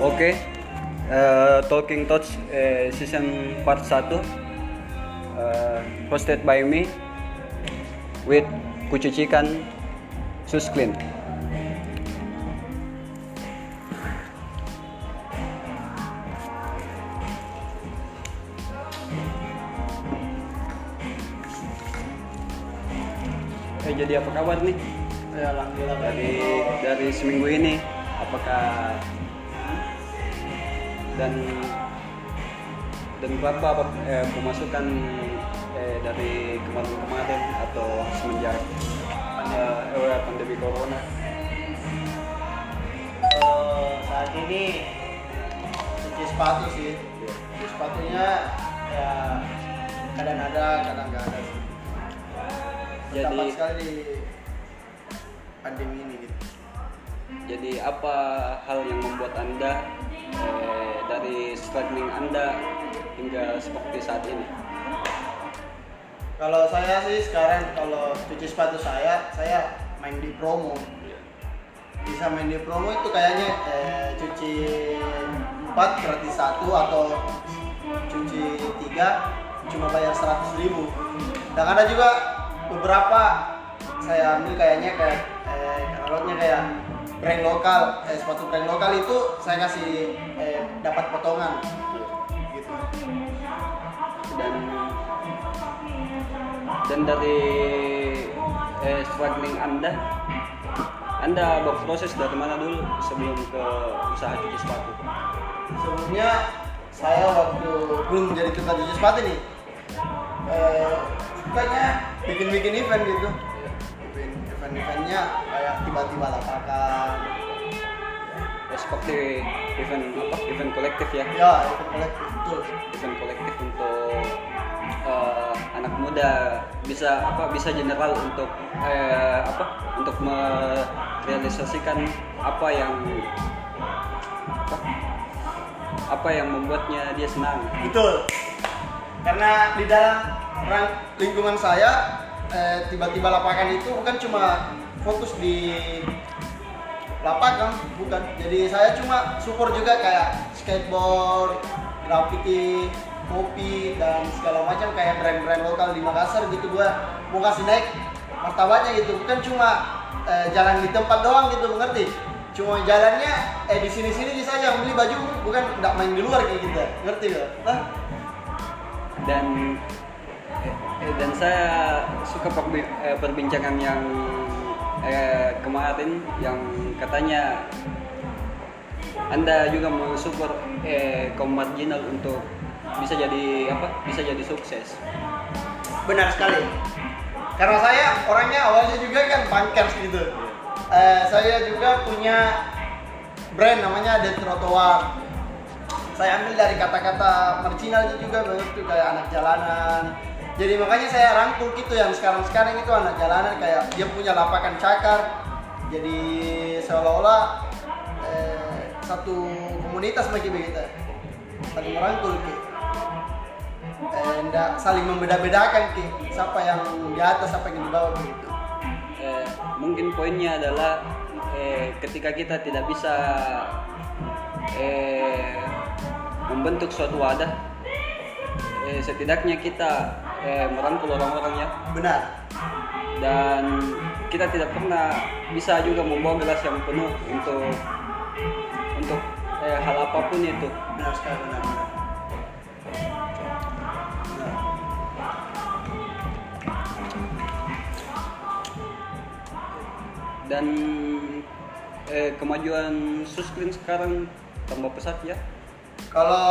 Oke, eh, Talking Touch eh, season part 1 eh, hosted by me with Kucucikan Susklin. Eh, pemasukan eh, dari kemarin-kemarin atau semenjak era pandemi corona saat ini cuci sepatu sih. Cuci sepatunya ya kadang ada, kadang nggak ada. sih. Jadi- Tampak sekali di pandemi ini gitu. jadi apa hal yang membuat anda eh, dari struggling anda hingga seperti saat ini Kalau saya sih sekarang kalau cuci sepatu saya, saya main di promo. Bisa main di promo itu kayaknya eh, cuci 4 gratis satu atau cuci tiga cuma bayar 100 ribu. Dan ada juga beberapa saya ambil kayaknya kayak eh, katalognya kayak brand lokal, eh, sepatu brand lokal itu saya kasih eh, dapat potongan. Dan dan dari eh, struggling anda? Anda berproses dari mana dulu sebelum ke usaha cuci sepatu? Sebelumnya saya waktu belum jadi tukang cuci sepatu nih. Eh, sukanya bikin-bikin event gitu. Bikin event-eventnya kayak tiba-tiba lapakan seperti event apa? Event kolektif ya? Ya event kolektif betul. Event kolektif untuk eh, anak muda. Bisa apa? Bisa general untuk eh, apa? Untuk merealisasikan apa yang apa, apa yang membuatnya dia senang. Betul. Karena di dalam lingkungan saya eh, tiba-tiba lapakan itu bukan cuma fokus di lapangan bukan. Jadi saya cuma support juga kayak skateboard graffiti kopi dan segala macam kayak brand-brand lokal di Makassar gitu. Gua mau kasih naik martabatnya gitu. Bukan cuma eh, jalan di tempat doang gitu mengerti cuma jalannya eh di sini sini bisa aja beli baju bukan nggak main di luar kayak gitu. Ngerti gak? Dan eh, eh, dan saya suka eh, perbincangan yang eh, kemarin yang katanya anda juga mensupport eh, kaum marginal untuk bisa jadi apa bisa jadi sukses Benar sekali. Karena saya orangnya awalnya juga kan punkers gitu. Eh, saya juga punya brand namanya The Trotoar. Saya ambil dari kata-kata marginal itu juga begitu kayak anak jalanan. Jadi makanya saya rangkul gitu yang sekarang-sekarang itu anak jalanan kayak dia punya lapangan cakar. Jadi seolah-olah eh, satu komunitas bagi begitu. Saling merangkul gitu eh, saling membeda-bedakan ki siapa yang di atas siapa yang di bawah begitu eh, mungkin poinnya adalah eh, ketika kita tidak bisa eh, membentuk suatu wadah eh, setidaknya kita eh, merangkul orang-orang ya. Benar. Dan kita tidak pernah bisa juga membawa gelas yang penuh untuk untuk eh, hal apa pun itu. Benar sekali benar benar. Dan eh, kemajuan Susclean sekarang tambah pesat ya. Kalau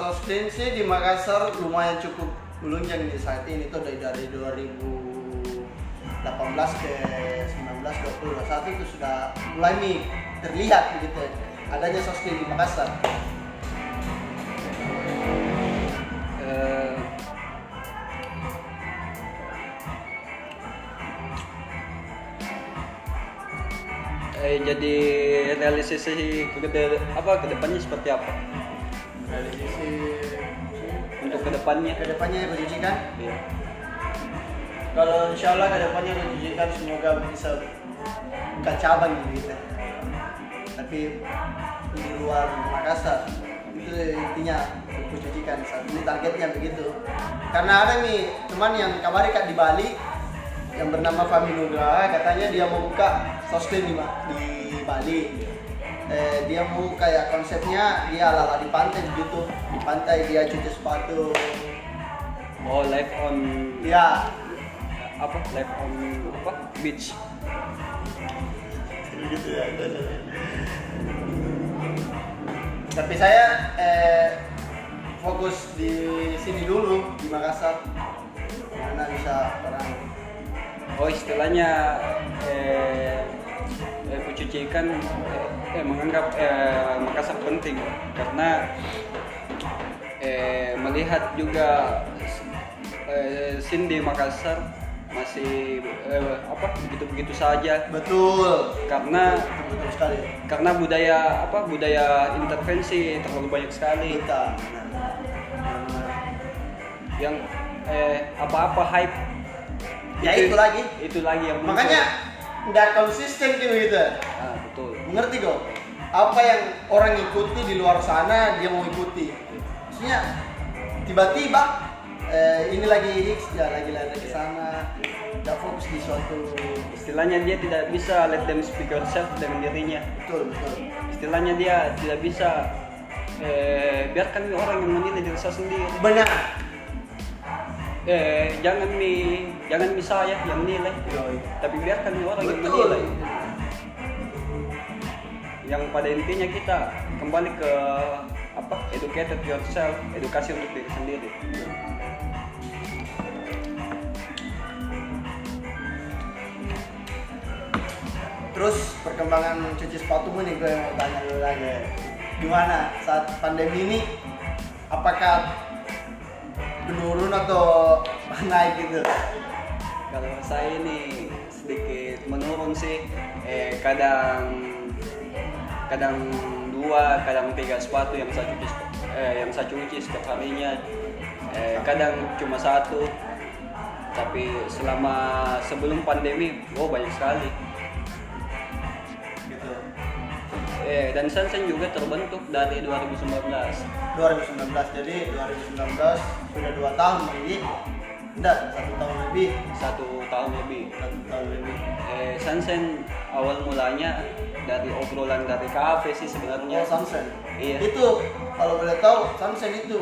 sostin sih di Makassar lumayan cukup melunjak di saat ini tuh dari dari 2018 ke 19 20 21 itu sudah mulai nih terlihat begitu adanya sostin di Makassar. Eh, eh, jadi realisasi ke apa ke depannya seperti apa? Dari sisi untuk ke depannya ke depannya pendidikan Iya. Kalau insya Allah ke depannya menjijikan semoga bisa buka cabang gitu. Tapi di luar Makassar itu intinya cucikan saat ini targetnya begitu. Karena ada nih teman yang kemarin kak di Bali yang bernama Fahmi Nugraha katanya dia mau buka sosmed di, di Bali eh, dia mau kayak konsepnya dia ala di pantai gitu di pantai dia cuci sepatu. Oh live on ya apa? Live on apa? Beach. Gitu ya tapi saya eh, fokus di sini dulu di Makassar. Karena bisa orang oh istilahnya eh, eh ikan eh, eh, menganggap eh, Makassar penting. Karena eh, melihat juga eh, scene di Makassar masih eh, apa begitu-begitu saja. Betul. Karena betul, betul sekali. karena budaya apa budaya intervensi terlalu banyak sekali. Kita yang eh, apa-apa hype. Ya, itu lagi. itu lagi yang makanya nggak konsisten gitu gitu. Ah, mengerti kok? Apa yang orang ikuti di luar sana dia mau ikuti. Maksudnya tiba-tiba eh, ini lagi hits ya lagi lari ke sana. Nggak fokus di suatu. Istilahnya dia tidak bisa let them speak yourself dengan dirinya. Betul betul. Istilahnya dia tidak bisa eh, biarkan orang yang menilai diri saya sendiri. Benar. Eh, jangan mi jangan mi saya yang menilai. Tapi biarkan orang yang menilai yang pada intinya kita kembali ke apa educated yourself edukasi untuk diri sendiri. Terus perkembangan cuci sepatu nih gue mau tanya dulu lagi. Gimana saat pandemi ini? Apakah menurun atau naik gitu? Kalau saya ini sedikit menurun sih. Eh, kadang kadang dua kadang tiga sepatu yang saya cuci eh, yang saya cuci setiap harinya. Eh, kadang cuma satu. Tapi selama sebelum pandemi oh banyak sekali. Gitu. Eh, dan Sansen juga terbentuk dari 2019 2019 jadi 2019 sudah dua tahun lagi enggak satu tahun lebih. Satu tahun lebih. Satu tahun lebih. Eh, Sansen awal mulanya dari obrolan dari kafe sih sebenarnya. Oh Samsen Iya. itu kalau boleh tahu Samsen itu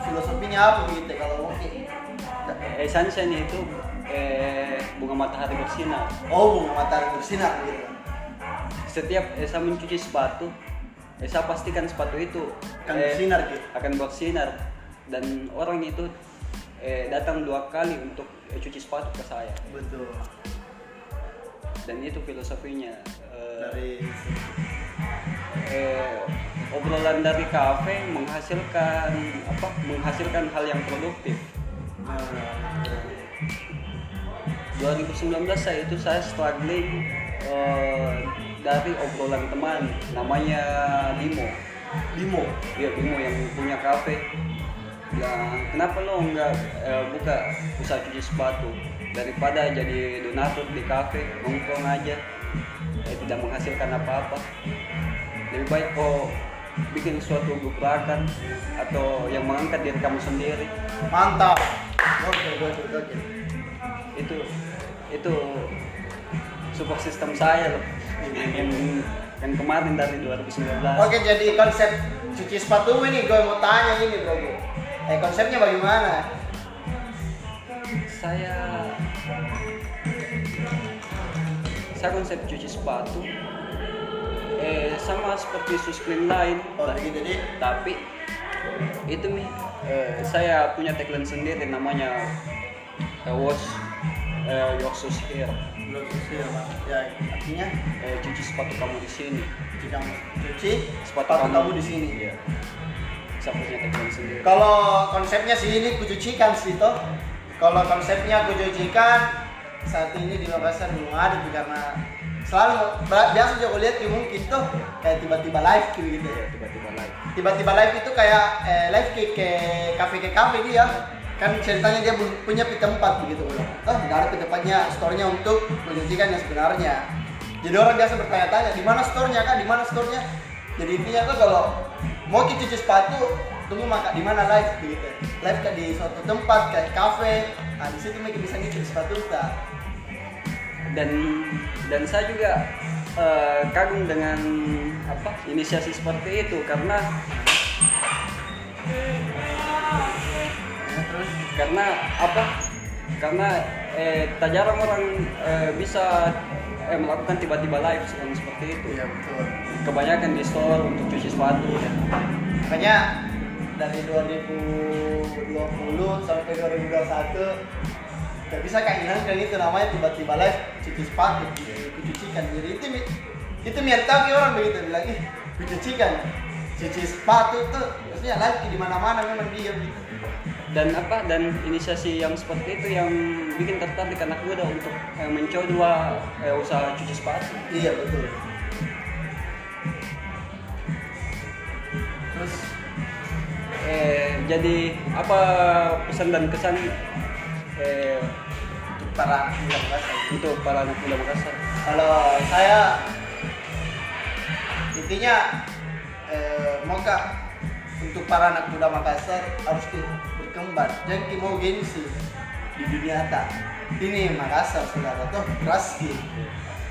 filosofinya apa gitu kalau oke Eh, sunshine itu eh, bunga matahari bersinar. oh bunga matahari bersinar gitu Setiap eh, saya mencuci sepatu, eh, saya pastikan sepatu itu Akan eh, bersinar, gitu. akan bersinar. Dan orang itu eh, datang dua kali untuk eh, cuci sepatu ke saya. Betul. Dan itu filosofinya Eh, dari eh, obrolan dari kafe menghasilkan apa menghasilkan hal yang produktif. Eh, 2019 saya itu saya struggling eh, dari obrolan teman namanya Bimo. Bimo? Dia Bimo yang punya kafe. Bilang kenapa lo nggak eh, buka usaha cuci sepatu daripada jadi donatur di kafe nongkrong aja eh, tidak menghasilkan apa-apa. Lebih baik kok bikin suatu gebrakan atau yang mengangkat diri kamu sendiri. Mantap. Oke oke oke itu itu support sistem saya loh. Yang yang kemarin dari 2019 Oke jadi konsep cuci sepatu ini gue mau tanya ini bro Eh konsepnya bagaimana? saya saya konsep cuci sepatu. Eh sama seperti sunscreen lain Oh gitu jadi tapi itu nih eh, saya punya tagline sendiri namanya eh, wash eh, your shoes here. Belum mas. Ya. Artinya eh, cuci sepatu kamu di sini. Cuci kamu. Cuci sepatu, sepatu kamu. di sini. iya. Saya punya tagline sendiri. Kalau konsepnya sih ini kucucikan sih toh. Kalau konsepnya kucucikan saat ini di Makassar belum ada tuh karena selalu biasa juga lihat di mungkin tuh kayak tiba-tiba live gitu gitu. Iya, tiba-tiba live Tiba-tiba live itu kayak eh, live ke ke kafe ke kafe dia kan ceritanya dia punya tempat begitu loh. Toh ada pi tempatnya store-nya untuk mencucikan yang sebenarnya. Jadi orang biasa bertanya-tanya di mana store-nya kak, di mana store-nya? jadi intinya tuh kalau mau kita cuci sepatu tunggu makan di mana live begitu live kayak di suatu tempat kayak cafe nah di situ mereka bisa cuci sepatu kita dan dan saya juga eh, kagum dengan apa inisiasi seperti itu. Karena Ya, terus karena apa karena eh, tak jarang orang eh, bisa eh, melakukan tiba-tiba live yang seperti itu. Iya betul. Kebanyakan di store untuk cuci sepatu. Makanya dari 2020 sampai 2021 gak bisa kayak hilang kayak gitu namanya tiba-tiba live cuci sepatu kucucikan jadi itu itu tahu ke orang begitu bilang ih kucucikan cuci sepatu tuh. Maksudnya live di mana-mana memang dia gitu dan apa dan inisiasi yang seperti itu yang bikin tertarik anak muda untuk eh, mencoba eh, usaha cuci sepatu. Iya betul. Terus eh, jadi apa pesan dan kesan eh, untuk para muda Makassar. Untuk para anak muda Makassar. Kalau saya intinya eh, moga untuk para anak muda Makassar harus berkembang. Jangan ki mau gengsi di dunia tak ini Makassar saudara tuh keras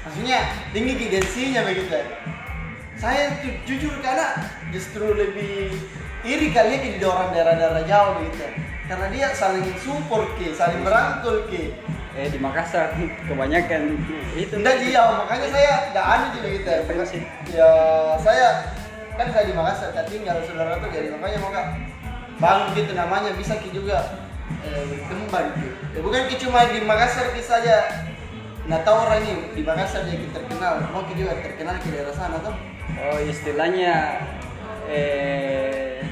maksudnya tinggi gengsinya begitu saya ju- jujur karena justru lebih iri kali ya di orang daerah-daerah jauh begitu karena dia saling support ki saling merangkul ki eh di Makassar kebanyakan itu Enggak sih ya, makanya saya enggak aneh juga gitu ya. Kasih. Ya saya kan saya di Makassar, kan tinggal saudara tuh jadi makanya mau kak bangun gitu namanya bisa ki juga eh, berkembang gitu. Ya, bukan ki cuma di Makassar bisa aja nggak tahu orang ini di Makassar jadi ki terkenal, mau ki juga terkenal di daerah sana tuh. oh istilahnya eh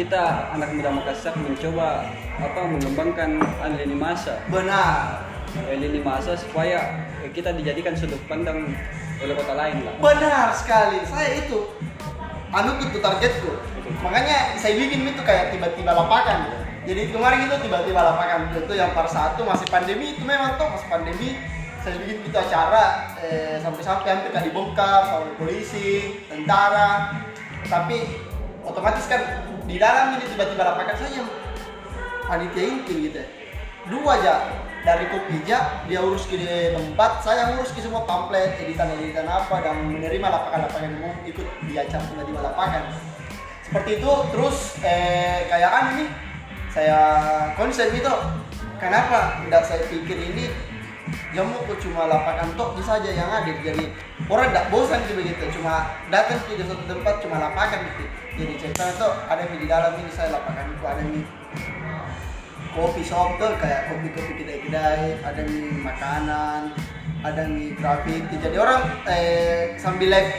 kita anak muda Makassar mencoba apa mengembangkan lini masa Benar, lini masa supaya kita dijadikan sudut pandang oleh kota lain lah benar sekali. Saya itu anu itu targetku. Makanya saya bikin itu kayak tiba-tiba lapakan. Jadi kemarin itu tiba-tiba lapakan itu yang part satu masih pandemi itu memang tuh masih pandemi. Saya bikin itu acara eh, sampai-sampai hampir kan dibongkar sama polisi, tentara. Tapi otomatis kan di dalam ini tiba-tiba lapakan saya panitia inti gitu. Dua aja. Dari Kopija dia urus ke tempat, saya urus ke semua pamflet, editan-editan apa dan menerima lapangan-lapangan umum ikut di acara tiba-tiba lapangan. Seperti itu terus eh, kayak anu nih saya konsep itu kenapa tidak saya pikir ini? Jamu kok cuma lapangan tok bisa aja yang ada jadi orang tidak bosan gitu begitu cuma datang ke satu tempat cuma lapangan gitu jadi cerita itu ada di dalam ini saya lapangan itu ada nih kopi shop tuh kayak kopi kopi kedai kedai ada nih makanan ada nih grafik jadi orang eh, sambil live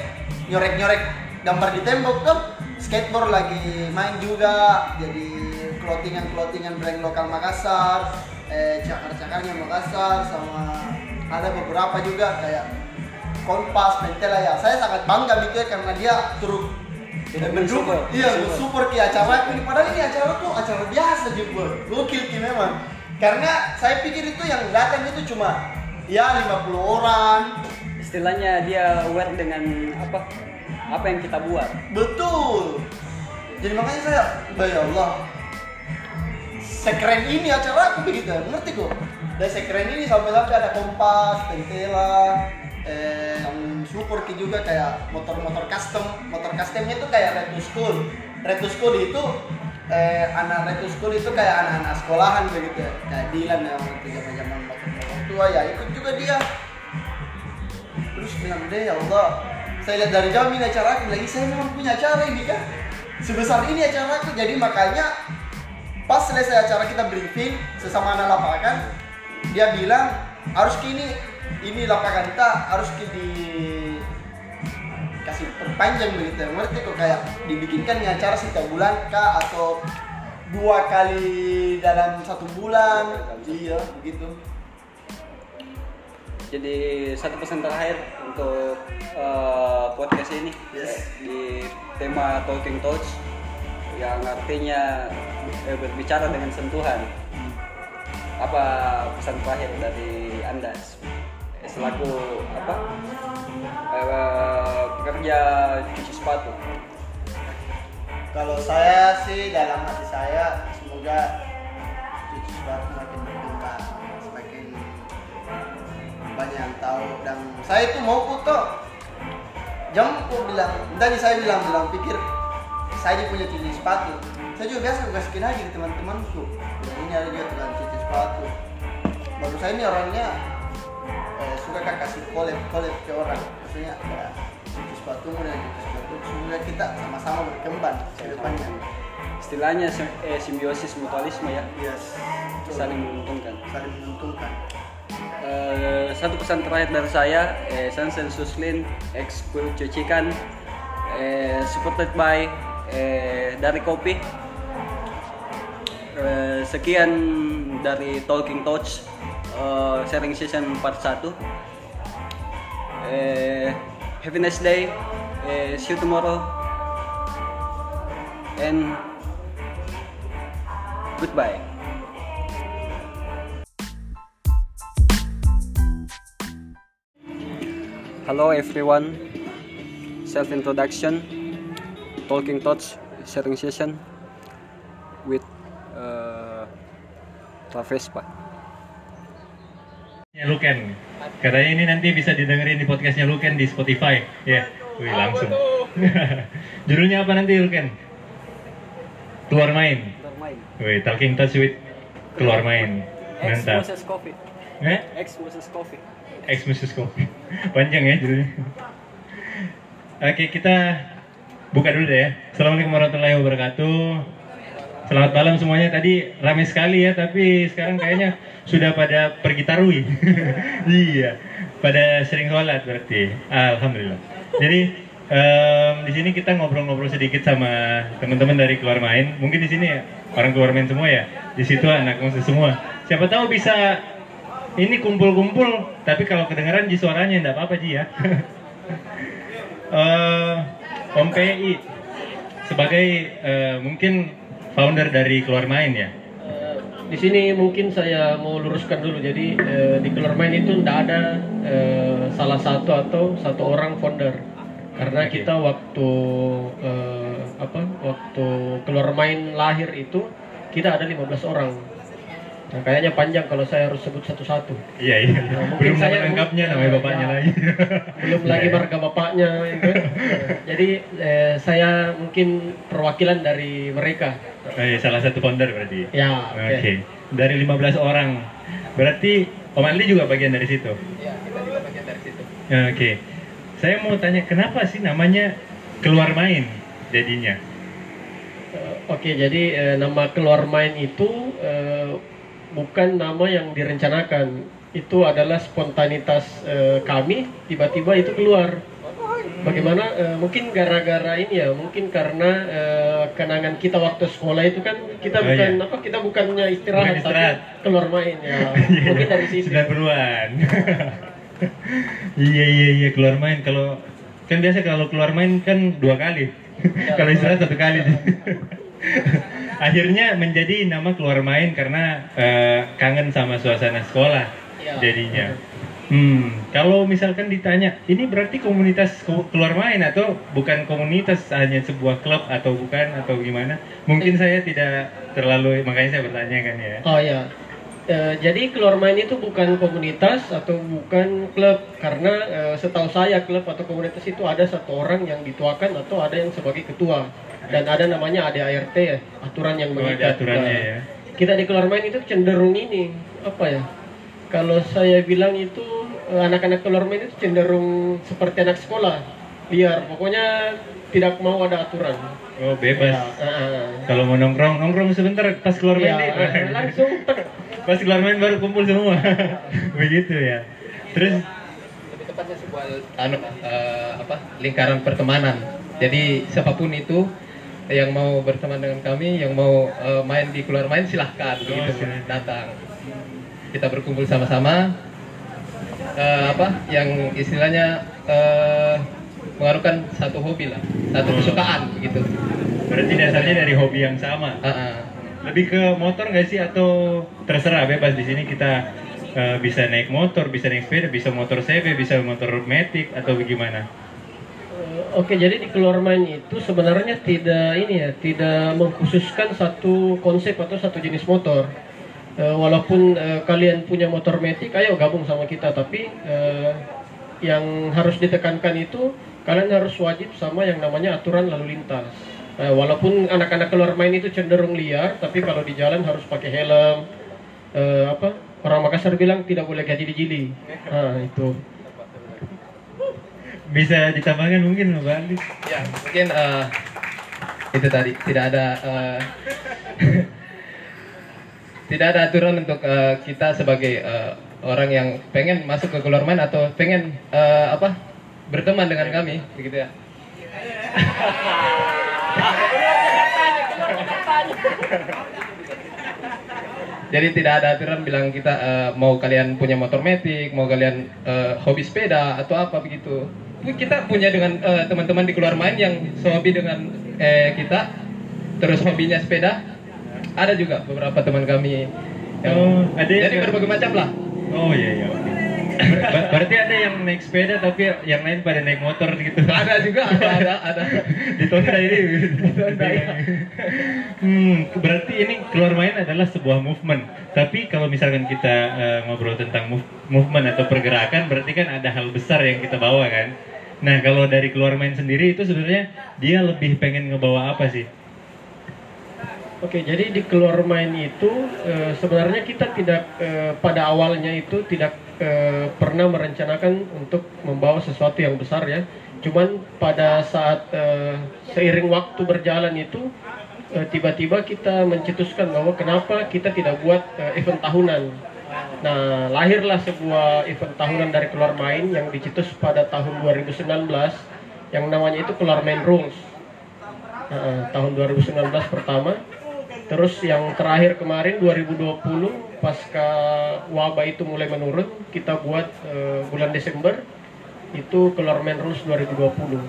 nyorek nyorek gambar di tembok tuh skateboard lagi main juga. Jadi clothingan clothingan brand lokal Makassar eh, cakar cakarnya Makassar sama ada beberapa juga kayak Kompas, Mentela ya. Saya sangat bangga mikir karena dia turut Tidak mendukung. Iya mensupport ki acara. Ini padahal ini acara tuh acara biasa juga gokil ki memang. Karena saya pikir itu yang datang itu cuma ya 50 orang. Istilahnya dia aware dengan apa? Apa yang kita buat. Betul. Jadi makanya saya ya Allah. Sekeren ini acara aku begitu. Ngerti kok dari sekeren ini sampai-sampai ada kompas, tentela, eh, yang support ki juga kayak motor-motor custom. Motor customnya itu kayak Reto School. Reto School itu eh, anak Reto School itu kayak anak-anak sekolahan begitu ya. kayak Dilan yang waktu zaman-zaman motor tua ya ikut juga dia. Terus bilang deh ya Allah saya lihat dari jauh ini acara aku lagi saya memang punya acara ini kan. Sebesar ini acara aku jadi makanya pas selesai acara kita briefing sesama anak lapangan dia bilang harus kini ini lapangan kita harus di kasih perpanjang begitu ngerti kok kayak dibikinkan acara setiap bulan kah atau dua kali dalam satu bulan iya begitu. Jadi satu pesan terakhir untuk eh, podcast ini Yes. di tema Talking Touch yang artinya eh, berbicara dengan sentuhan. Apa pesan terakhir dari anda selaku apa eh, pekerja cuci sepatu Kalau saya sih dalam hati saya semoga cuci sepatu makin berkembang, semakin banyak yang tahu dan saya itu mau foto. Jam aku bilang, tadi saya bilang bilang pikir saya punya cuci sepatu. Saya juga biasa kasih lagi ke teman-temanku. Ini ada juga tukang cuci sepatu. Baru saya ini orangnya suka kan kasih collab collab ke orang. Maksudnya ya, cuci sepatu dan cuci sepatu kita sama-sama berkembang ke depannya. istilahnya eh, simbiosis mutualisme ya Yes. saling menguntungkan saling menguntungkan. Eh, satu pesan terakhir dari saya eh, Sansen Suslin ex Cucikan eh, supported by eh, dari kopi Eh, sekian dari Talking Touch eh, sharing season part 1 eh, have a nice day eh, see you tomorrow and goodbye Hello everyone. Self introduction. Talking thoughts sharing session with uh, Travespa. Ya Luken. Katanya ini nanti bisa didengerin di podcastnya Luken di Spotify. Ya, wih langsung. Judulnya apa nanti Luken? Keluar main. Wih, talking touch with keluar main. X Mantap. versus coffee. Eh? X versus coffee. Ex Mrs. Coffee. Panjang ya judulnya. Oke, kita buka dulu deh ya. Assalamualaikum warahmatullahi wabarakatuh. Selamat malam semuanya. Tadi ramai sekali ya, tapi sekarang kayaknya sudah pada pergi tarwi. iya, pada sering sholat berarti. Alhamdulillah. Jadi em, di sini kita ngobrol-ngobrol sedikit sama teman-teman dari keluar main. Mungkin di sini ya orang keluar main semua ya. Di situ anak musik semua. Siapa tahu bisa ini kumpul-kumpul, tapi kalau kedengeran di suaranya enggak apa-apa Ji ya. Eh, Om PI sebagai eh, mungkin founder dari keluar main ya. Di sini mungkin saya mau luruskan dulu. Jadi eh, di keluar main itu tidak ada eh, salah satu atau satu orang founder. Karena kita waktu eh, apa? Waktu keluar main lahir itu kita ada 15 orang. Nah, kayaknya panjang kalau saya harus sebut satu-satu. Iya iya. Nah, mungkin Belum saya- menangkapnya namanya Ya, bapaknya ya. lagi. Belum lagi Iya, iya. marga bapaknya. gitu. Nah, jadi eh, saya mungkin perwakilan dari mereka. Oh, iya, salah satu founder berarti. Ya, Oke. oke. Dari 15 orang. Berarti Om Adli juga bagian dari situ. Ya, kita juga bagian dari situ. Oke. Saya mau tanya kenapa sih namanya keluar main jadinya? Eh, Oke, jadi eh, nama keluar main itu eh, bukan nama yang direncanakan. Itu adalah spontanitas eh, kami, tiba-tiba itu keluar. Bagaimana? eh, mungkin gara-gara ini ya, mungkin karena eh, kenangan kita waktu sekolah itu kan kita Oh, bukan iya. apa? Kita bukannya istirahat, Bukan istirahat. tapi keluar main ya. mungkin dari situ. Sudah beruan. iya iya iya keluar main kalau kan biasa kalau keluar main kan dua kali. Ya, kalau istirahat satu kali. Akhirnya menjadi nama keluar main karena eh, kangen sama suasana sekolah Ya. jadinya. Hmm, kalau misalkan ditanya, ini berarti komunitas ke- keluar main atau bukan komunitas hanya sebuah klub atau bukan atau gimana? Mungkin saya tidak terlalu makanya saya bertanya kan ya. Oh ya. Eh, jadi keluar main itu bukan komunitas atau bukan klub karena eh, setahu saya klub atau komunitas itu ada satu orang yang dituakan atau ada yang sebagai ketua dan ada namanya ADART ya aturan yang Oh, ada mengikat. aturannya Nah, ya. Kita di keluar main itu cenderung ini apa ya? Kalau saya bilang itu eh, anak-anak keluar main itu cenderung seperti anak sekolah liar pokoknya tidak mau ada aturan. Oh bebas. Ya, ah, ah. Kalau mau nongkrong, nongkrong sebentar pas keluar main Ya, deh. langsung pas keluar main baru kumpul semua. Begitu ya. Terus lebih tepatnya sebuah anu, eh, apa lingkaran pertemanan jadi siapa pun itu yang mau berteman dengan kami yang mau eh, main di keluar main silahkan Oh, gitu silahkan. datang kita berkumpul sama-sama eh, apa yang istilahnya eh, mengarukan satu hobi lah satu Hmm. kesukaan gitu berarti dasarnya dari hobi yang sama. Ah, ah. Lebih ke motor nggak sih atau terserah bebas di sini kita eh, bisa naik motor, bisa naik sepeda, bisa motor CB, bisa motor matic atau bagaimana? Oke, jadi di keluar main itu sebenarnya tidak ini ya, tidak mengkhususkan satu konsep atau satu jenis motor. Eh, walaupun eh, kalian punya motor metik, ayo gabung sama kita. Tapi eh, yang harus ditekankan itu kalian harus wajib sama yang namanya aturan lalu lintas. Eh, walaupun anak-anak keluar main itu cenderung liar, tapi kalau di jalan harus pakai helm. Eh, apa? Orang Makassar bilang tidak boleh gaji di jili. Nah, itu. Bisa ditambahkan mungkin Mbak Andi? Ya, mungkin eh, itu tadi tidak ada eh, tidak ada aturan untuk eh, kita sebagai eh, orang yang pengen masuk ke keluar main atau pengen eh, apa berteman dengan kami, begitu ya. Jadi tidak ada aturan bilang kita eh, mau kalian punya motor metik, mau kalian eh, hobi sepeda atau apa begitu. Kita punya dengan eh, teman-teman di keluar main yang sehobi dengan eh, kita, terus hobinya sepeda. Ada juga beberapa teman kami. yang- Oh, ada jadi juga- berbagai macam lah. Oh iya iya. Ber- berarti ada yang naik sepeda tapi yang lain pada naik motor gitu. Ada juga, ada, ada, ada. Ditonda ini. hmm, berarti ini keluar main adalah sebuah movement. Tapi kalau misalkan kita eh, ngobrol tentang move- movement atau pergerakan, berarti kan ada hal besar yang kita bawa kan. Nah kalau dari keluar main sendiri itu sebenarnya dia lebih pengen ngebawa apa sih? Oke, jadi di keluar main itu eh, sebenarnya kita tidak eh, pada awalnya itu tidak eh, pernah merencanakan untuk membawa sesuatu yang besar ya. Cuman pada saat eh, seiring waktu berjalan itu tiba-tiba kita mencetuskan bahwa kenapa kita tidak buat eh, event tahunan. Nah, lahirlah sebuah event tahunan dari keluar main yang dicetus pada tahun 2019 yang namanya itu keluar main rules. Nah, tahun 2019 pertama Terus yang terakhir kemarin 2020 pasca wabah itu mulai menurun, kita buat eh, bulan Desember itu keluar main rules 2020.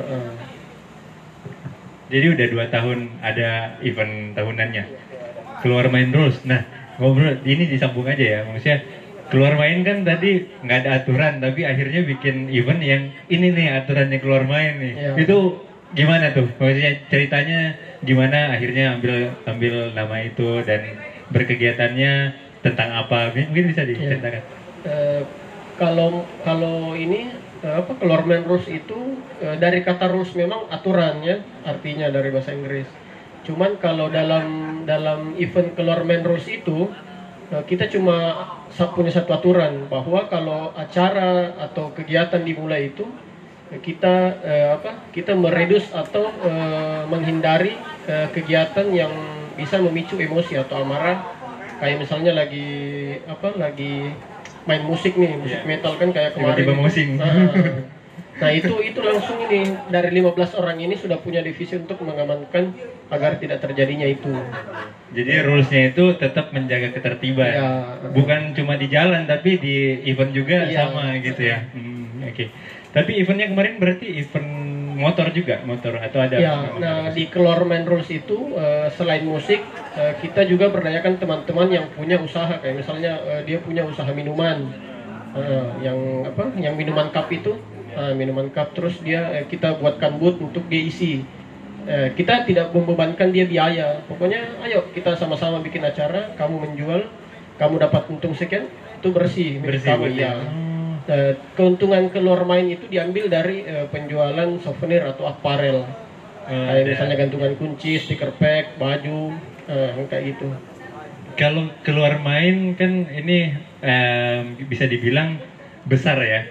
Heeh. Jadi udah dua tahun ada event tahunannya. Keluar main rules. Nah ngobrol ini disambung aja ya. Maksudnya keluar main kan tadi nggak ada aturan, tapi akhirnya bikin event yang ini nih aturannya keluar main nih. Iya. Itu gimana tuh? Maksudnya ceritanya gimana akhirnya ambil ambil nama itu dan berkegiatannya tentang apa? Mungkin bisa diceritakan. Eh, kalau kalau ini eh, apa keluar main rules itu eh, dari kata rules memang aturan ya artinya dari bahasa Inggris. Cuman kalau dalam dalam event keluar main rules itu eh, kita cuma punya satu aturan bahwa kalau acara atau kegiatan dimulai itu eh, kita eh, apa kita meredus atau eh, menghindari eh, kegiatan yang bisa memicu emosi atau amarah. Kayak misalnya lagi apa lagi main musik nih musik metal kan kayak kemarin. Tiba-tiba musing. Nah, nah itu itu langsung ini dari 15 orang ini sudah punya divisi untuk mengamankan agar tidak terjadinya itu Jadi rulesnya itu tetap menjaga ketertiban, Ya. bukan cuma di jalan tapi di event juga Iya. sama gitu ya. Hmm, Oke. Tapi eventnya kemarin berarti event motor juga, motor atau ada? Ya, nah di Keluar Main Rules itu eh, selain musik eh, kita juga berdayakan teman-teman yang punya usaha kayak misalnya eh, dia punya usaha minuman Eh, yang apa yang minuman cup itu eh, minuman cup terus dia eh, kita buatkan booth untuk dia isi Eh, kita tidak membebankan dia biaya pokoknya ayo kita sama-sama bikin acara kamu menjual kamu dapat untung sekian itu bersih bersih kamu ya. Eh, keuntungan keluar main itu diambil dari eh, penjualan souvenir atau aparel Oh, kayak ada. misalnya gantungan kunci, stiker pack, baju, eh, kayak gitu. Kalau keluar main kan ini em, bisa dibilang besar ya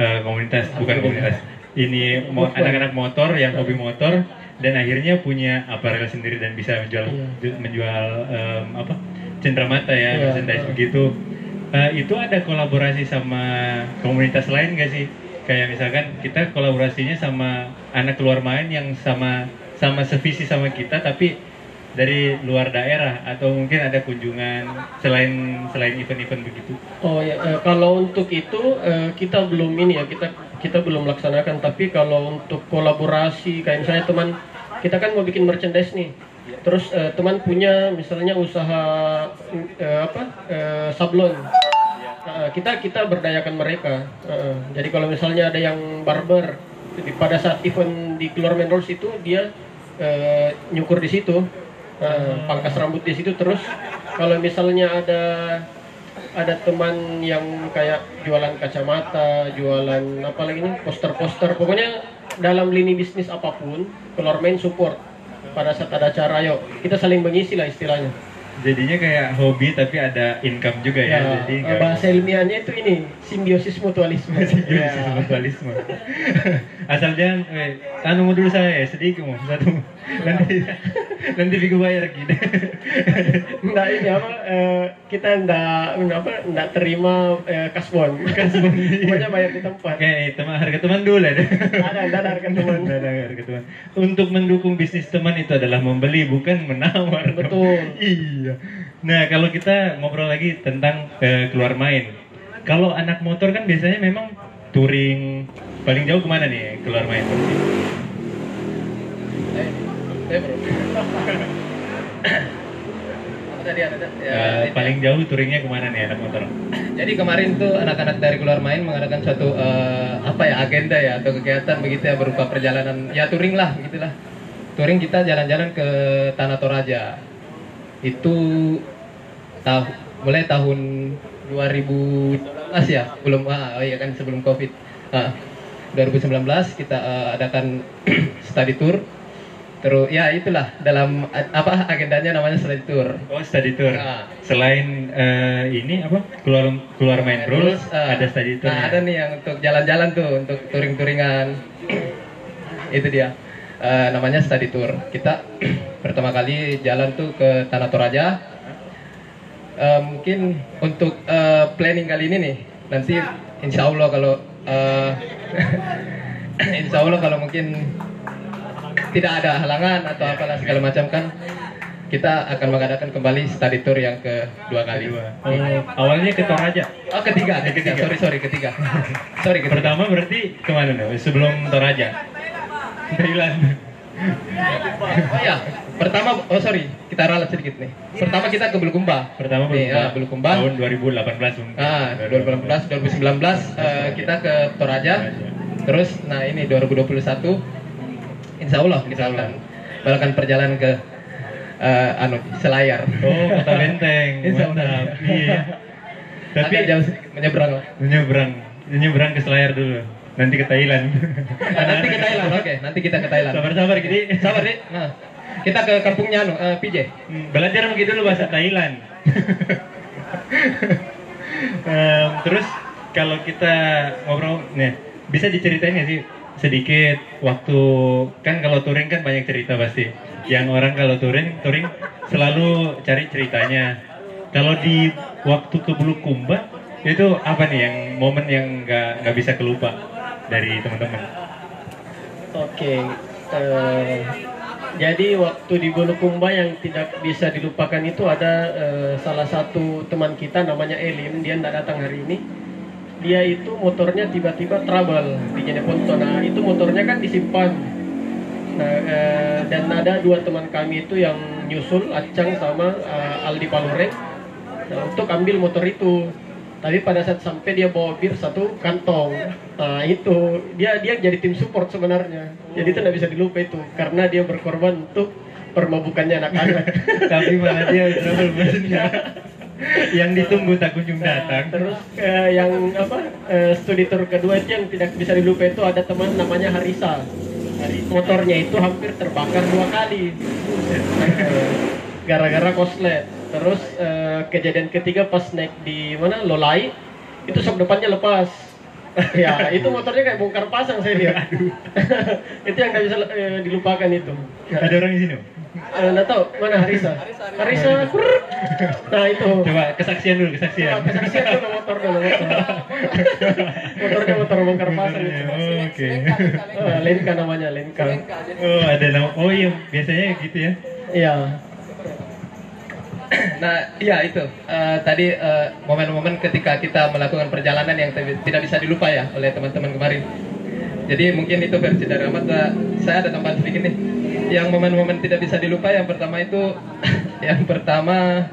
eh, komunitas, bukan komunitas. Ini mo- anak-anak motor yang hobi motor dan akhirnya punya aparel sendiri dan bisa menjual Iya. menjual em, apa cenderamata ya Iya, merchandise begitu. Eh, itu ada kolaborasi sama komunitas lain gak sih? Kayak misalkan kita kolaborasinya sama anak keluar main yang sama sama sevisi sama kita tapi dari luar daerah atau mungkin ada kunjungan selain selain event-event begitu. Oh ya, eh, kalau untuk itu eh, kita belum ini ya kita kita belum laksanakan. Tapi kalau untuk kolaborasi kayak misalnya teman kita kan mau bikin merchandise nih. Terus eh, teman punya misalnya usaha eh, apa eh, sablon. Uh, kita kita berdayakan mereka. Uh, jadi kalau misalnya ada yang barber pada saat event di keluar rolls itu dia uh, nyukur di situ, uh, pangkas rambut di situ terus kalau misalnya ada ada teman yang kayak jualan kacamata, jualan apa lagi nih, poster-poster, pokoknya dalam lini bisnis apa pun, keluar main support pada saat ada acara, ayo kita saling mengisi lah istilahnya. Jadinya kayak hobi tapi ada income juga ya. Ya, Jadi eh, nggak- bahasa ilmiahnya itu ini simbiosis mutualisme. Simbiosis Ya. mutualisme. Asal jangan, eh, anu mau dulu saya sedikit mau satu. Nanti nanti Vigo bayar gitu. Nggak ini apa eh, kita nggak apa nggak terima eh, kasbon. Kasbon. Pokoknya bayar di tempat. Oke, teman harga teman dulu lah. Ada ada harga teman. Ada harga teman. Untuk mendukung bisnis teman itu adalah membeli bukan menawar. Betul. iya. Nah, kalau kita ngobrol lagi tentang eh, keluar main. Kalau anak motor kan biasanya memang touring paling jauh ke mana nih keluar main? Eh, eh, tadi ada? Ya, itu. paling jauh touringnya ke mana nih anak motor? Jadi kemarin tuh anak-anak dari keluar main mengadakan suatu eh, apa ya agenda ya atau kegiatan begitu ya berupa perjalanan ya touring lah begitulah. Touring kita jalan-jalan ke Tanah Toraja. Itu tahu mulai tahun 2019 ya, belum ah, oh iya kan sebelum Covid. Ah, 2019 kita eh, adakan study tour. Terus ya itulah dalam apa agendanya namanya study tour. Oh, study tour. Ah. Selain eh, ini apa? Keluar keluar main rules, eh, ada study tour. Nah, ada nih yang untuk jalan-jalan tuh, untuk touring-touringan. Itu dia. Eh, namanya study tour. Kita pertama kali jalan tuh ke Tanah Toraja. Eh, mungkin untuk eh, planning kali ini nih, nanti insya Allah kalau eh, insya Allah kalau mungkin tidak ada halangan atau apalah segala macam kan kita akan mengadakan kembali study tour yang kedua kali. Kedua. Oh, awalnya ke Toraja. Oh ketiga, ketiga. Sorry sorry ketiga. sorry ketiga. Pertama berarti ke mana nih? Sebelum Toraja? Thailand. Oh ya, pertama oh sorry kita ralat sedikit nih. Pertama kita ke Bulukumba. Pertama Nih, ah, Bulukumba. Tahun 2018 mungkin. Ah, 2018, 2019 eh, kita ke Toraja. Terus nah ini 2021 Insya Allah kita akan melakukan perjalanan ke eh, anu Selayar. Oh, Kota Benteng. Insya Allah. Iya. Tapi jauh menyeberang lah. menyeberang, menyeberang ke Selayar dulu. Nanti ke Thailand. Nah, nanti ke Thailand, oke. Nanti kita ke Thailand. Sabar-sabar gini. Sabar deh. Nah, kita ke kampungnya anu eh, PJ. Hmm, Belajar begitu dulu bahasa Thailand. Em, terus kalau kita ngobrol, nih bisa diceritain nggak sih sedikit waktu kan kalau touring kan banyak cerita pasti. Yang orang kalau touring touring selalu cari ceritanya. Kalau di waktu ke Bulukumba itu apa nih yang momen yang nggak nggak bisa kelupa dari teman-teman? Oke. eh, jadi waktu di Bulukumba yang tidak bisa dilupakan itu ada eh, salah satu teman kita namanya Elim, dia tidak datang hari ini. Dia itu motornya tiba-tiba trouble di Jeneponto. Nah itu motornya kan disimpan. Nah, eh, dan ada dua teman kami itu yang nyusul, Acang sama eh, Aldi Palureng, nah, untuk ambil motor itu. Tapi pada saat sampai dia bawa bir satu kantong. Nah itu dia dia jadi tim support sebenarnya. Jadi itu tidak bisa dilupa itu karena dia berkorban untuk permabukannya anak-anak. Tapi malah dia trouble maksudnya. yang ditunggu tak kunjung Nah, datang. terus eh, yang apa eh, studi tour kedua itu yang tidak bisa dilupa itu ada teman namanya Harisa. Hari- Motornya itu hampir terbakar dua kali. Gara-gara koslet. Terus eh, kejadian ketiga pas naik di mana Lolai itu sok depannya lepas. ya itu motornya kayak bongkar pasang saya lihat. itu yang nggak bisa eh, dilupakan itu. Ada orang di sini. Eh, nggak tahu mana Harisa. Harisa. Nah itu. Coba kesaksian dulu, kesaksian. Kesaksian dulu motor dulu motor. Motornya motor bongkar pasang itu. Oh, Oke. Eh, Lenka namanya Lenka. Oh, ada nama. Oh iya, biasanya gitu ya. Iya. Nah, iya itu. Eh, tadi eh, momen-momen ketika kita melakukan perjalanan yang tidak bisa dilupa ya oleh teman-teman kemarin. Jadi mungkin itu versi dari Ahmad. Saya ada tambahan sedikit nih. Yang momen-momen tidak bisa dilupa yang pertama itu, yang pertama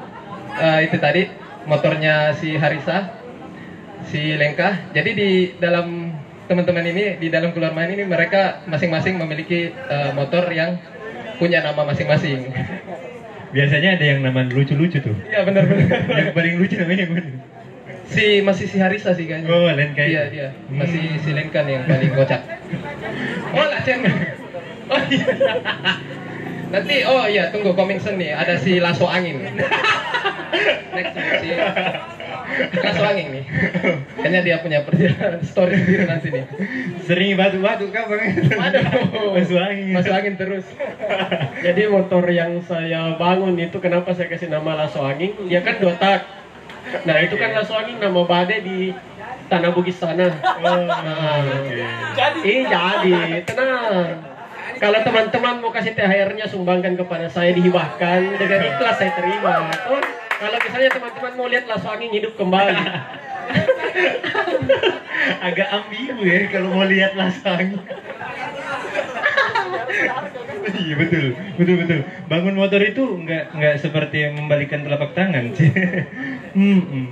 eh, itu tadi motornya si Harisa. si Lengkah. Jadi di dalam teman-teman ini di dalam keluar main ini mereka masing-masing memiliki eh, motor yang punya nama masing-masing. Biasanya ada yang nama lucu-lucu tuh. Iya benar-benar. yang paling lucu namanya gue. si masih si Harisa sih kayaknya. Oh, Lenka. Iya dia masih si Lengkah nih yang paling kocak. Oh lah Cen. Oh iya. Nanti oh iya tunggu coming soon nih ada si Lasso Angin. Next si Lasso Angin nih. Kayaknya dia punya perjalanan story sendiri nanti nih. Sering batu-batu kan bang? Aduh, Masuk angin. Masuk angin terus. Jadi motor yang saya bangun itu kenapa saya kasih nama Lasso Angin? Dia kan dua tak. Nah itu kan Lasso Angin nama bade di Tanah Bugis sana. Oh, Nah, oke. Ih jadi, tenang. Kalau teman-teman mau kasih THR-nya sumbangkan kepada saya dihibahkan dengan ikhlas saya terima. Oh, kalau misalnya teman-teman mau lihat Lasso Angin hidup kembali, Agak ambigu ya kalau mau lihat lasang. iya betul, betul betul. Bangun motor itu nggak nggak seperti membalikan telapak tangan sih. Hmm, hmm.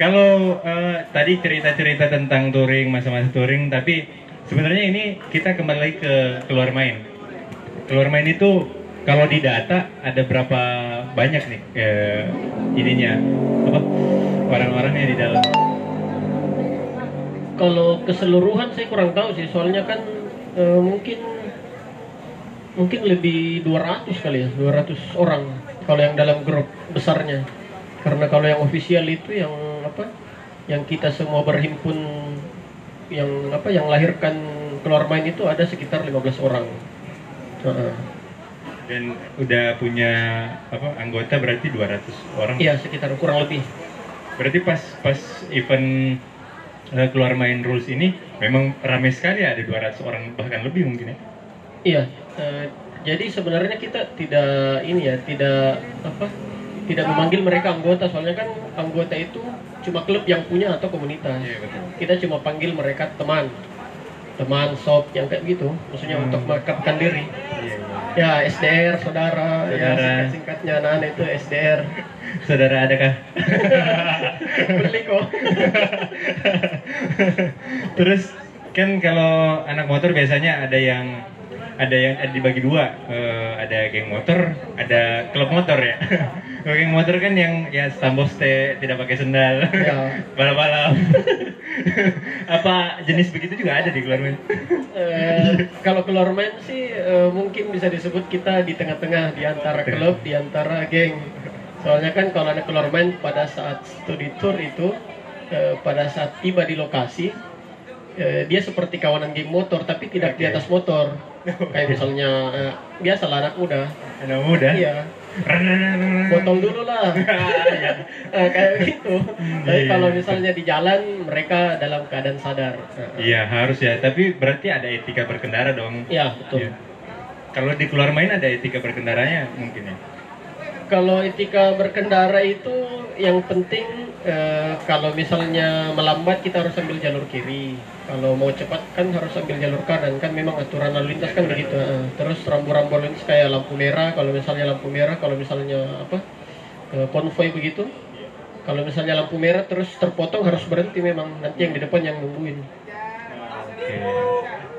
Kalau eh, tadi cerita-cerita tentang touring, masa-masa touring, tapi sebenarnya ini kita kembali lagi ke keluar main. Keluar main itu kalau di data ada berapa banyak nih eh, ininya apa orang-orangnya di dalam? kalau keseluruhan saya kurang tahu sih, soalnya kan eh, mungkin mungkin lebih 200 kali ya, 200 orang kalau yang dalam grup besarnya. Karena kalau yang official itu yang apa? Yang kita semua berhimpun yang apa? Yang lahirkan keluar main itu ada sekitar 15 orang. Heeh. Dan udah punya apa anggota berarti 200 orang. Iya sekitar kurang lebih. Berarti pas pas event eh, keluar main rules ini memang ramai sekali ada 200 orang bahkan lebih mungkin ya. Iya, eh, jadi sebenarnya kita tidak ini ya, tidak apa, tidak memanggil mereka anggota, soalnya kan anggota itu cuma klub yang punya atau komunitas. Iya, betul. Kita cuma panggil mereka teman, teman, sob yang kayak gitu, maksudnya Hmm. untuk melekat diri. Iya, iya. Ya SDR, saudara, ya Saudara. singkat-singkatnya anak-anak itu SDR. Saudara adakah? Beli kok. Terus kan kalau anak motor biasanya ada yang ada yang ada dibagi dua, Eh, ada geng motor, ada klub motor ya. Geng motor kan yang ya stamboste tidak pakai sendal, Ya. balap-balap. Apa jenis begitu juga ada di keluar main? Eh, kalau keluar main sih eh, mungkin bisa disebut kita di tengah-tengah di antara klub, di antara geng. Soalnya kan kalau ada keluar main pada saat studi tour itu, eh, pada saat tiba di lokasi, eh, dia seperti kawanan geng motor tapi tidak di Oke. atas motor. Kayak misalnya eh, biasalah anak muda. Anak muda. Iya, botol dulu lah. Eh, kayak gitu. Tapi iya, kalau iya. misalnya di jalan mereka dalam keadaan sadar. Eh, Iya harus ya, tapi berarti ada etika berkendara dong. Iya, betul. Iya. Kalau di keluar main ada etika berkendaranya mungkin ya. Kalau etika berkendara itu yang penting eh, kalau misalnya melambat kita harus ambil jalur kiri. Kalau mau cepat kan harus ambil jalur kanan kan memang aturan lalu lintas kan begitu. Eh, terus rambu-rambu lalu lintas kayak lampu merah. Kalau misalnya lampu merah, kalau misalnya apa eh, konvoy begitu. Kalau misalnya lampu merah terus terpotong harus berhenti memang nanti yang di depan yang nungguin. Oke.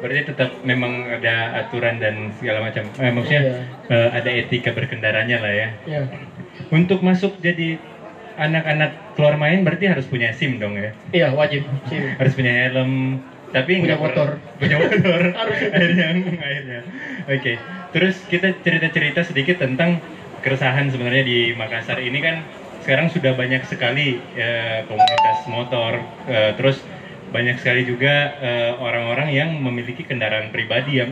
Berarti tetap memang ada aturan dan segala macam. Eh, maksudnya Iya. eh, ada etika berkendaranya lah ya. Ya, Untuk masuk jadi anak-anak keluar main berarti harus punya SIM dong ya. iya wajib. Sini. Harus punya helm. Tapi Punya motor. Punya motor. Harus. akhirnya, akhirnya. Oke. Terus kita cerita-cerita sedikit tentang keresahan sebenarnya di Makassar ini kan sekarang sudah banyak sekali eh, komunitas motor. eh, terus banyak sekali juga eh, orang-orang yang memiliki kendaraan pribadi yang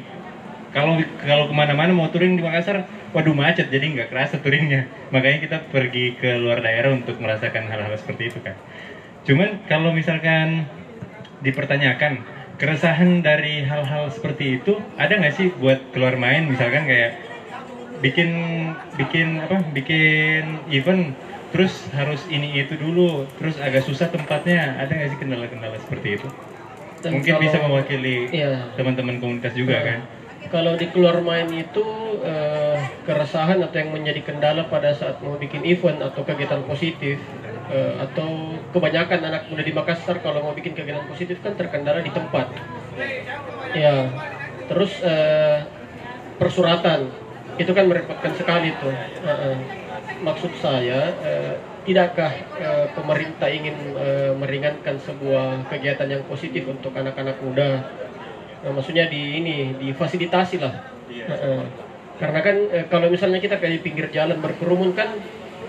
kalau kalau ke mana-mana mau touring di Makassar, waduh macet jadi nggak kerasa touringnya. Makanya kita pergi ke luar daerah untuk merasakan hal-hal seperti itu kan. Cuman kalau misalkan dipertanyakan keresahan dari hal-hal seperti itu ada nggak sih buat keluar main misalkan kayak bikin bikin apa bikin event terus harus ini itu dulu terus agak susah tempatnya ada nggak sih kendala-kendala seperti itu Dan mungkin kalau- bisa mewakili Iya. teman-teman komunitas juga kan Kalau di keluar main itu eh, keresahan atau yang menjadi kendala pada saat mau bikin event atau kegiatan positif Eh, atau kebanyakan anak muda di Makassar kalau mau bikin kegiatan positif kan terkendala di tempat. Ya, terus eh, persuratan itu kan merepotkan sekali tuh. Eh, eh. maksud saya, eh, tidakkah eh, pemerintah ingin eh, meringankan sebuah kegiatan yang positif untuk anak-anak muda? Nah, maksudnya di ini difasilitasi lah. Eh, eh. Karena kan eh, kalau misalnya kita kayak di pinggir jalan berkerumun kan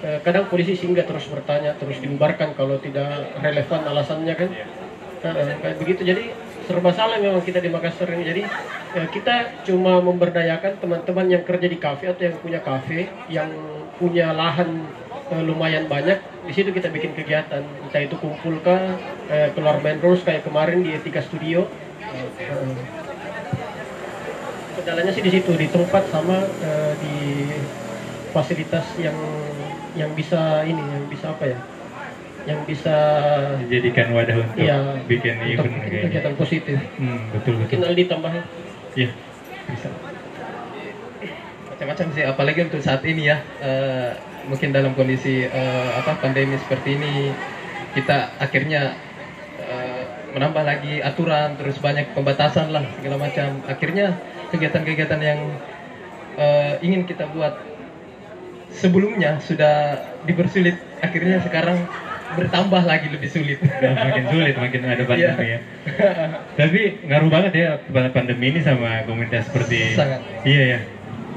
eh, kadang polisi singgah terus bertanya terus dibubarkan kalau tidak relevan alasannya kan. Eh, eh, kayak begitu. Jadi serba salah memang kita di Makassar ini. Jadi eh, kita cuma memberdayakan teman-teman yang kerja di kafe atau yang punya kafe yang punya lahan eh, lumayan banyak. Di situ kita bikin kegiatan. Entah itu kumpul kah eh, keluar main rules kayak kemarin di Etika Studio kendalanya sih di situ di tempat sama eh, di fasilitas yang yang bisa ini yang bisa apa ya yang bisa Dijadikan wadah untuk ya bikin untuk event kayaknya. kegiatan positif Hmm, betul betul. mungkin Aldi tambahin Iya. Bisa. macam-macam sih apalagi untuk saat ini ya eh, mungkin dalam kondisi eh, apa pandemi seperti ini kita akhirnya menambah lagi aturan terus banyak pembatasan lah segala macam akhirnya kegiatan-kegiatan yang eh, ingin kita buat sebelumnya sudah dipersulit akhirnya sekarang bertambah lagi lebih sulit Udah makin sulit, makin ada pandemi Iya. ya. Tapi ngaruh banget ya pandemi ini sama komunitas seperti Sangat. Iya ya.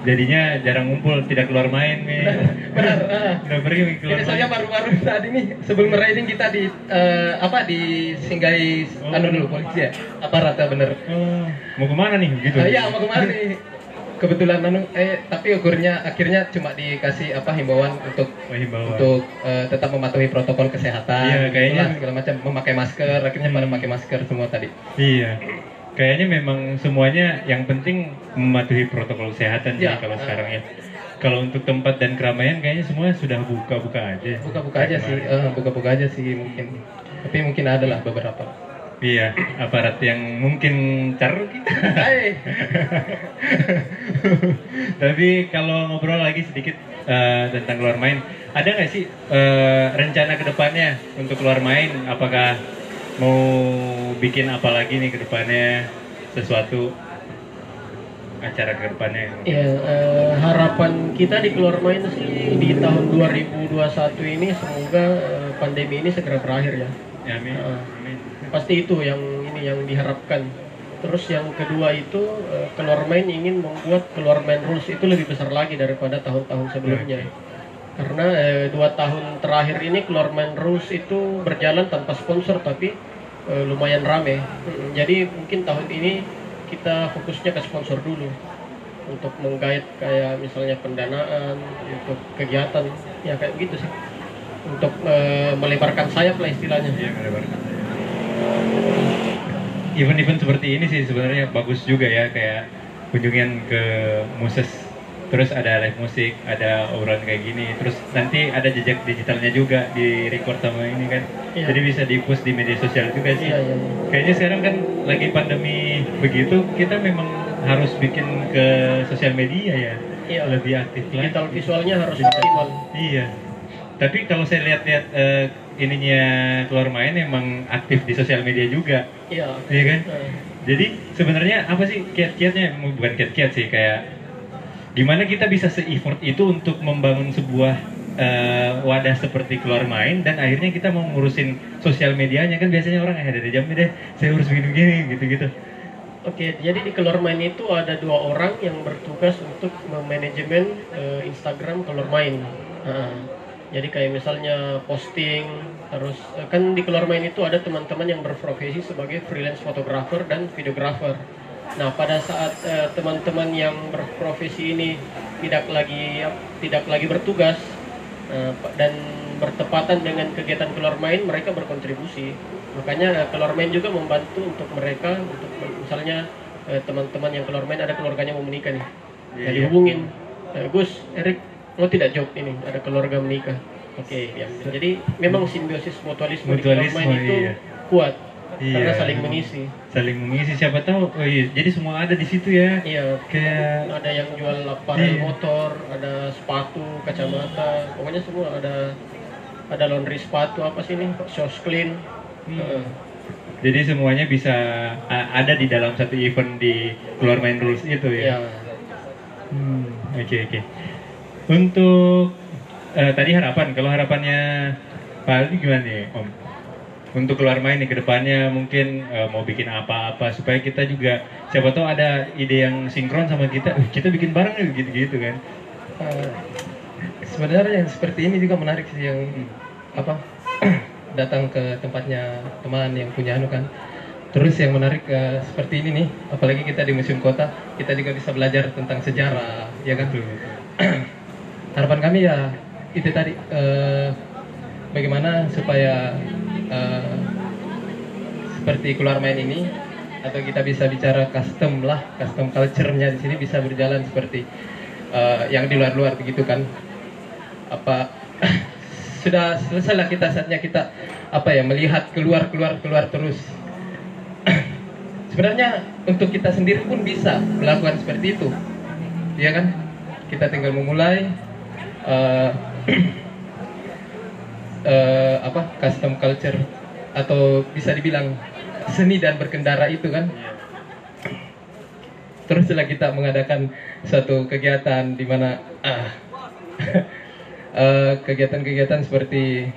Jadinya jarang ngumpul, tidak keluar main nih. benar. Udah pergi keluar Ini main. baru-baru saat ini sebelum riding kita di eh, apa di singgahi Oh. anu dulu polisi ya aparat ya bener. Oh, mau ke mana nih gitu? Ah, Iya mau ke mana nih? Kebetulan anu eh tapi ukurnya akhirnya cuma dikasih apa himbauan untuk Oh, himbauan. untuk eh, tetap mematuhi protokol kesehatan. Iya, kayaknya- segala macam memakai masker akhirnya pada Hmm. pakai masker semua tadi. Iya. Kayaknya memang semuanya yang penting mematuhi protokol kesehatan sih Ya, kalau ah. sekarang ya. Kalau untuk tempat dan keramaian kayaknya semua sudah buka-buka aja. Buka-buka aja sih, Kemarin. eh, buka-buka aja sih mungkin. Tapi mungkin ada lah beberapa. Iya, aparat yang mungkin car gitu. Hai. Tapi kalau ngobrol lagi sedikit eh, tentang keluar main, ada nggak sih eh, rencana ke depannya untuk keluar main? Apakah mau bikin apa lagi nih ke depannya sesuatu acara ke depannya? Ya, eh, harapan kita di keluar main sih di tahun 2021 ini semoga eh, pandemi ini segera berakhir ya. Ya, amin. Ah. Amin. Pasti itu yang ini yang diharapkan. Terus yang kedua itu keluar main ingin membuat keluar main rules itu lebih besar lagi daripada tahun-tahun sebelumnya. Karena eh, dua tahun terakhir ini keluar main rules itu berjalan tanpa sponsor tapi eh, lumayan rame. Jadi mungkin tahun ini kita fokusnya ke sponsor dulu untuk menggait kayak misalnya pendanaan untuk kegiatan ya kayak gitu sih untuk eh, melebarkan sayap lah istilahnya. Iya, melebarkan. Event-event seperti ini sih sebenarnya bagus juga ya kayak kunjungan ke Muses terus ada live musik, ada obrolan kayak gini, terus nanti ada jejak digitalnya juga di record sama ini kan, Iya. jadi bisa di post di media sosial juga sih. Iya, iya. Kayaknya sekarang kan lagi pandemi begitu, kita memang harus bikin ke sosial media ya, Iya. lebih aktif lagi. digital visualnya harus optimal. Iya. Tapi kalau saya lihat-lihat eh, ininya keluar main emang aktif di sosial media juga, Iya. iya kan? Nah, Jadi sebenarnya apa sih kiat-kiatnya? Bukan kiat-kiat sih kayak gimana kita bisa se-effort itu untuk membangun sebuah eh, wadah seperti keluar main dan akhirnya kita mau ngurusin sosial medianya kan biasanya orang eh ada jam deh saya urus begini-begini gitu-gitu. Oke, jadi di keluar main itu ada dua orang yang bertugas untuk memanajemen eh, Instagram keluar main. Nah, jadi kayak misalnya posting, terus kan di keluar main itu ada teman-teman yang berprofesi sebagai freelance fotografer dan videografer. Nah, pada saat eh, teman-teman yang berprofesi ini tidak lagi tidak lagi bertugas eh, dan bertepatan dengan kegiatan keluar main, mereka berkontribusi. Makanya eh, keluar main juga membantu untuk mereka untuk misalnya eh, teman-teman yang keluar main ada keluarganya mau menikah nih. Iya, Ya, dihubungin, "Eh, Gus, Erik, mau tidak job ini? Ada keluarga menikah. Oke, ya. Jadi memang simbiosis mutualisme, di keluar Mutualisme, main itu iya. kuat Iya. karena saling mengisi. Saling mengisi siapa tahu. Oh iya, jadi semua ada di situ ya. Iya, Kayak ada yang jual aparel Iya. motor, ada sepatu, kacamata, pokoknya semua ada ada laundry sepatu apa sih ini shoes clean Hmm. Heeh. Jadi semuanya bisa ada di dalam satu event di keluar main rules itu ya ya. Hmm, Oke oke. Untuk eh, tadi harapan, kalau harapannya Pak Aldi gimana nih Om? Untuk keluar main nih ke depannya mungkin eh, mau bikin apa-apa supaya kita juga siapa tahu ada ide yang sinkron sama kita, "Uh, kita bikin bareng nih gitu-gitu kan. Eh, sebenarnya yang seperti ini juga menarik sih yang apa datang ke tempatnya teman yang punya anu kan. Terus yang menarik eh, seperti ini nih apalagi kita di museum kota kita juga bisa belajar tentang sejarah ya kan? Harapan kami ya itu tadi eh, bagaimana supaya eh, seperti keluar main ini atau kita bisa bicara custom lah custom culture-nya di sini bisa berjalan seperti eh, yang di luar-luar begitu kan? Apa sudah selesai lah kita saatnya kita apa ya melihat keluar keluar keluar terus. Sebenarnya untuk kita sendiri pun bisa melakukan seperti itu. Ya kan? Kita tinggal memulai eh, eh, apa custom culture atau bisa dibilang seni dan berkendara itu kan terus setelah kita mengadakan suatu kegiatan di mana ah, eh, kegiatan-kegiatan seperti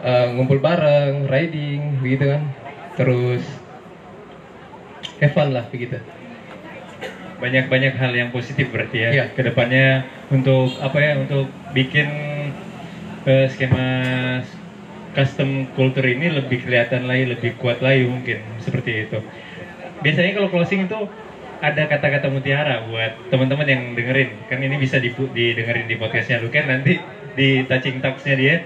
eh, ngumpul bareng, riding, begitu kan, terus have fun lah begitu. banyak-banyak hal yang positif berarti ya Iya. ke depannya untuk apa ya untuk bikin eh, skema custom culture ini lebih kelihatan lagi lebih kuat lagi mungkin seperti itu. Biasanya kalau closing itu ada kata-kata mutiara buat teman-teman yang dengerin. Kan ini bisa didengerin di podcastnya Luken nanti di touching talksnya dia.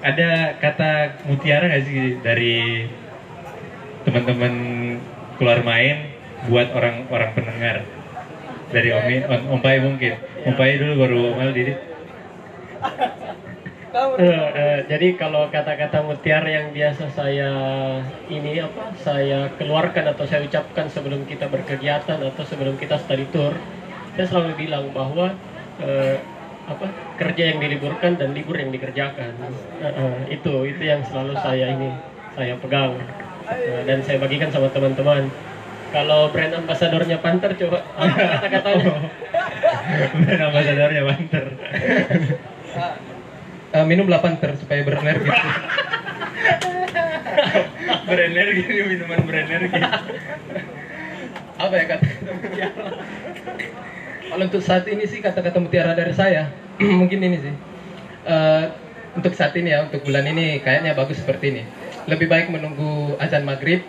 Ada kata mutiara nggak sih dari teman-teman keluar main buat orang-orang pendengar? Dari Om, Om, Pai mungkin. Om Pai dulu baru Om Aldi Eh, eh, jadi kalau kata-kata mutiara yang biasa saya ini apa saya keluarkan atau saya ucapkan sebelum kita berkegiatan atau sebelum kita study tour saya selalu bilang bahwa eh, apa kerja yang diliburkan dan libur yang dikerjakan. Eh, eh, itu itu yang selalu saya ini saya pegang. Eh, dan saya bagikan sama teman-teman. Kalau brand ambasadornya Panther coba kata-katanya. Dan ambasadornya Banter Eh, minum 8 ter supaya berenergi. berenergi minuman berenergi apa ya kata mutiara? Kalau untuk saat ini sih kata-kata mutiara dari saya mungkin ini sih. Eh, untuk saat ini ya, untuk bulan ini kayaknya bagus seperti ini. Lebih baik menunggu azan maghrib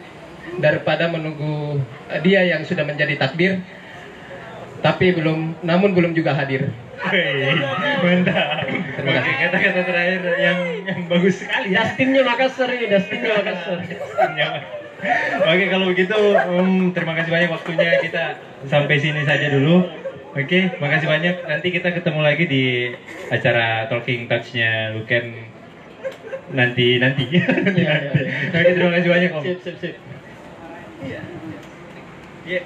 daripada menunggu eh, dia yang sudah menjadi takdir tapi belum namun belum juga hadir. Hei, mantap Terima Oke, kasih. kata-kata terakhir yang yang bagus sekali ya Dustinnya Makassar ini Dustinnya Makassar Oke kalau begitu um, terima kasih banyak waktunya kita sampai sini saja dulu. Oke, makasih banyak. Nanti kita ketemu lagi di acara Talking Touch-nya Luken nanti nanti. nanti, nanti. iya, iya. Oke, terima kasih banyak Om. sip sip sip Iya.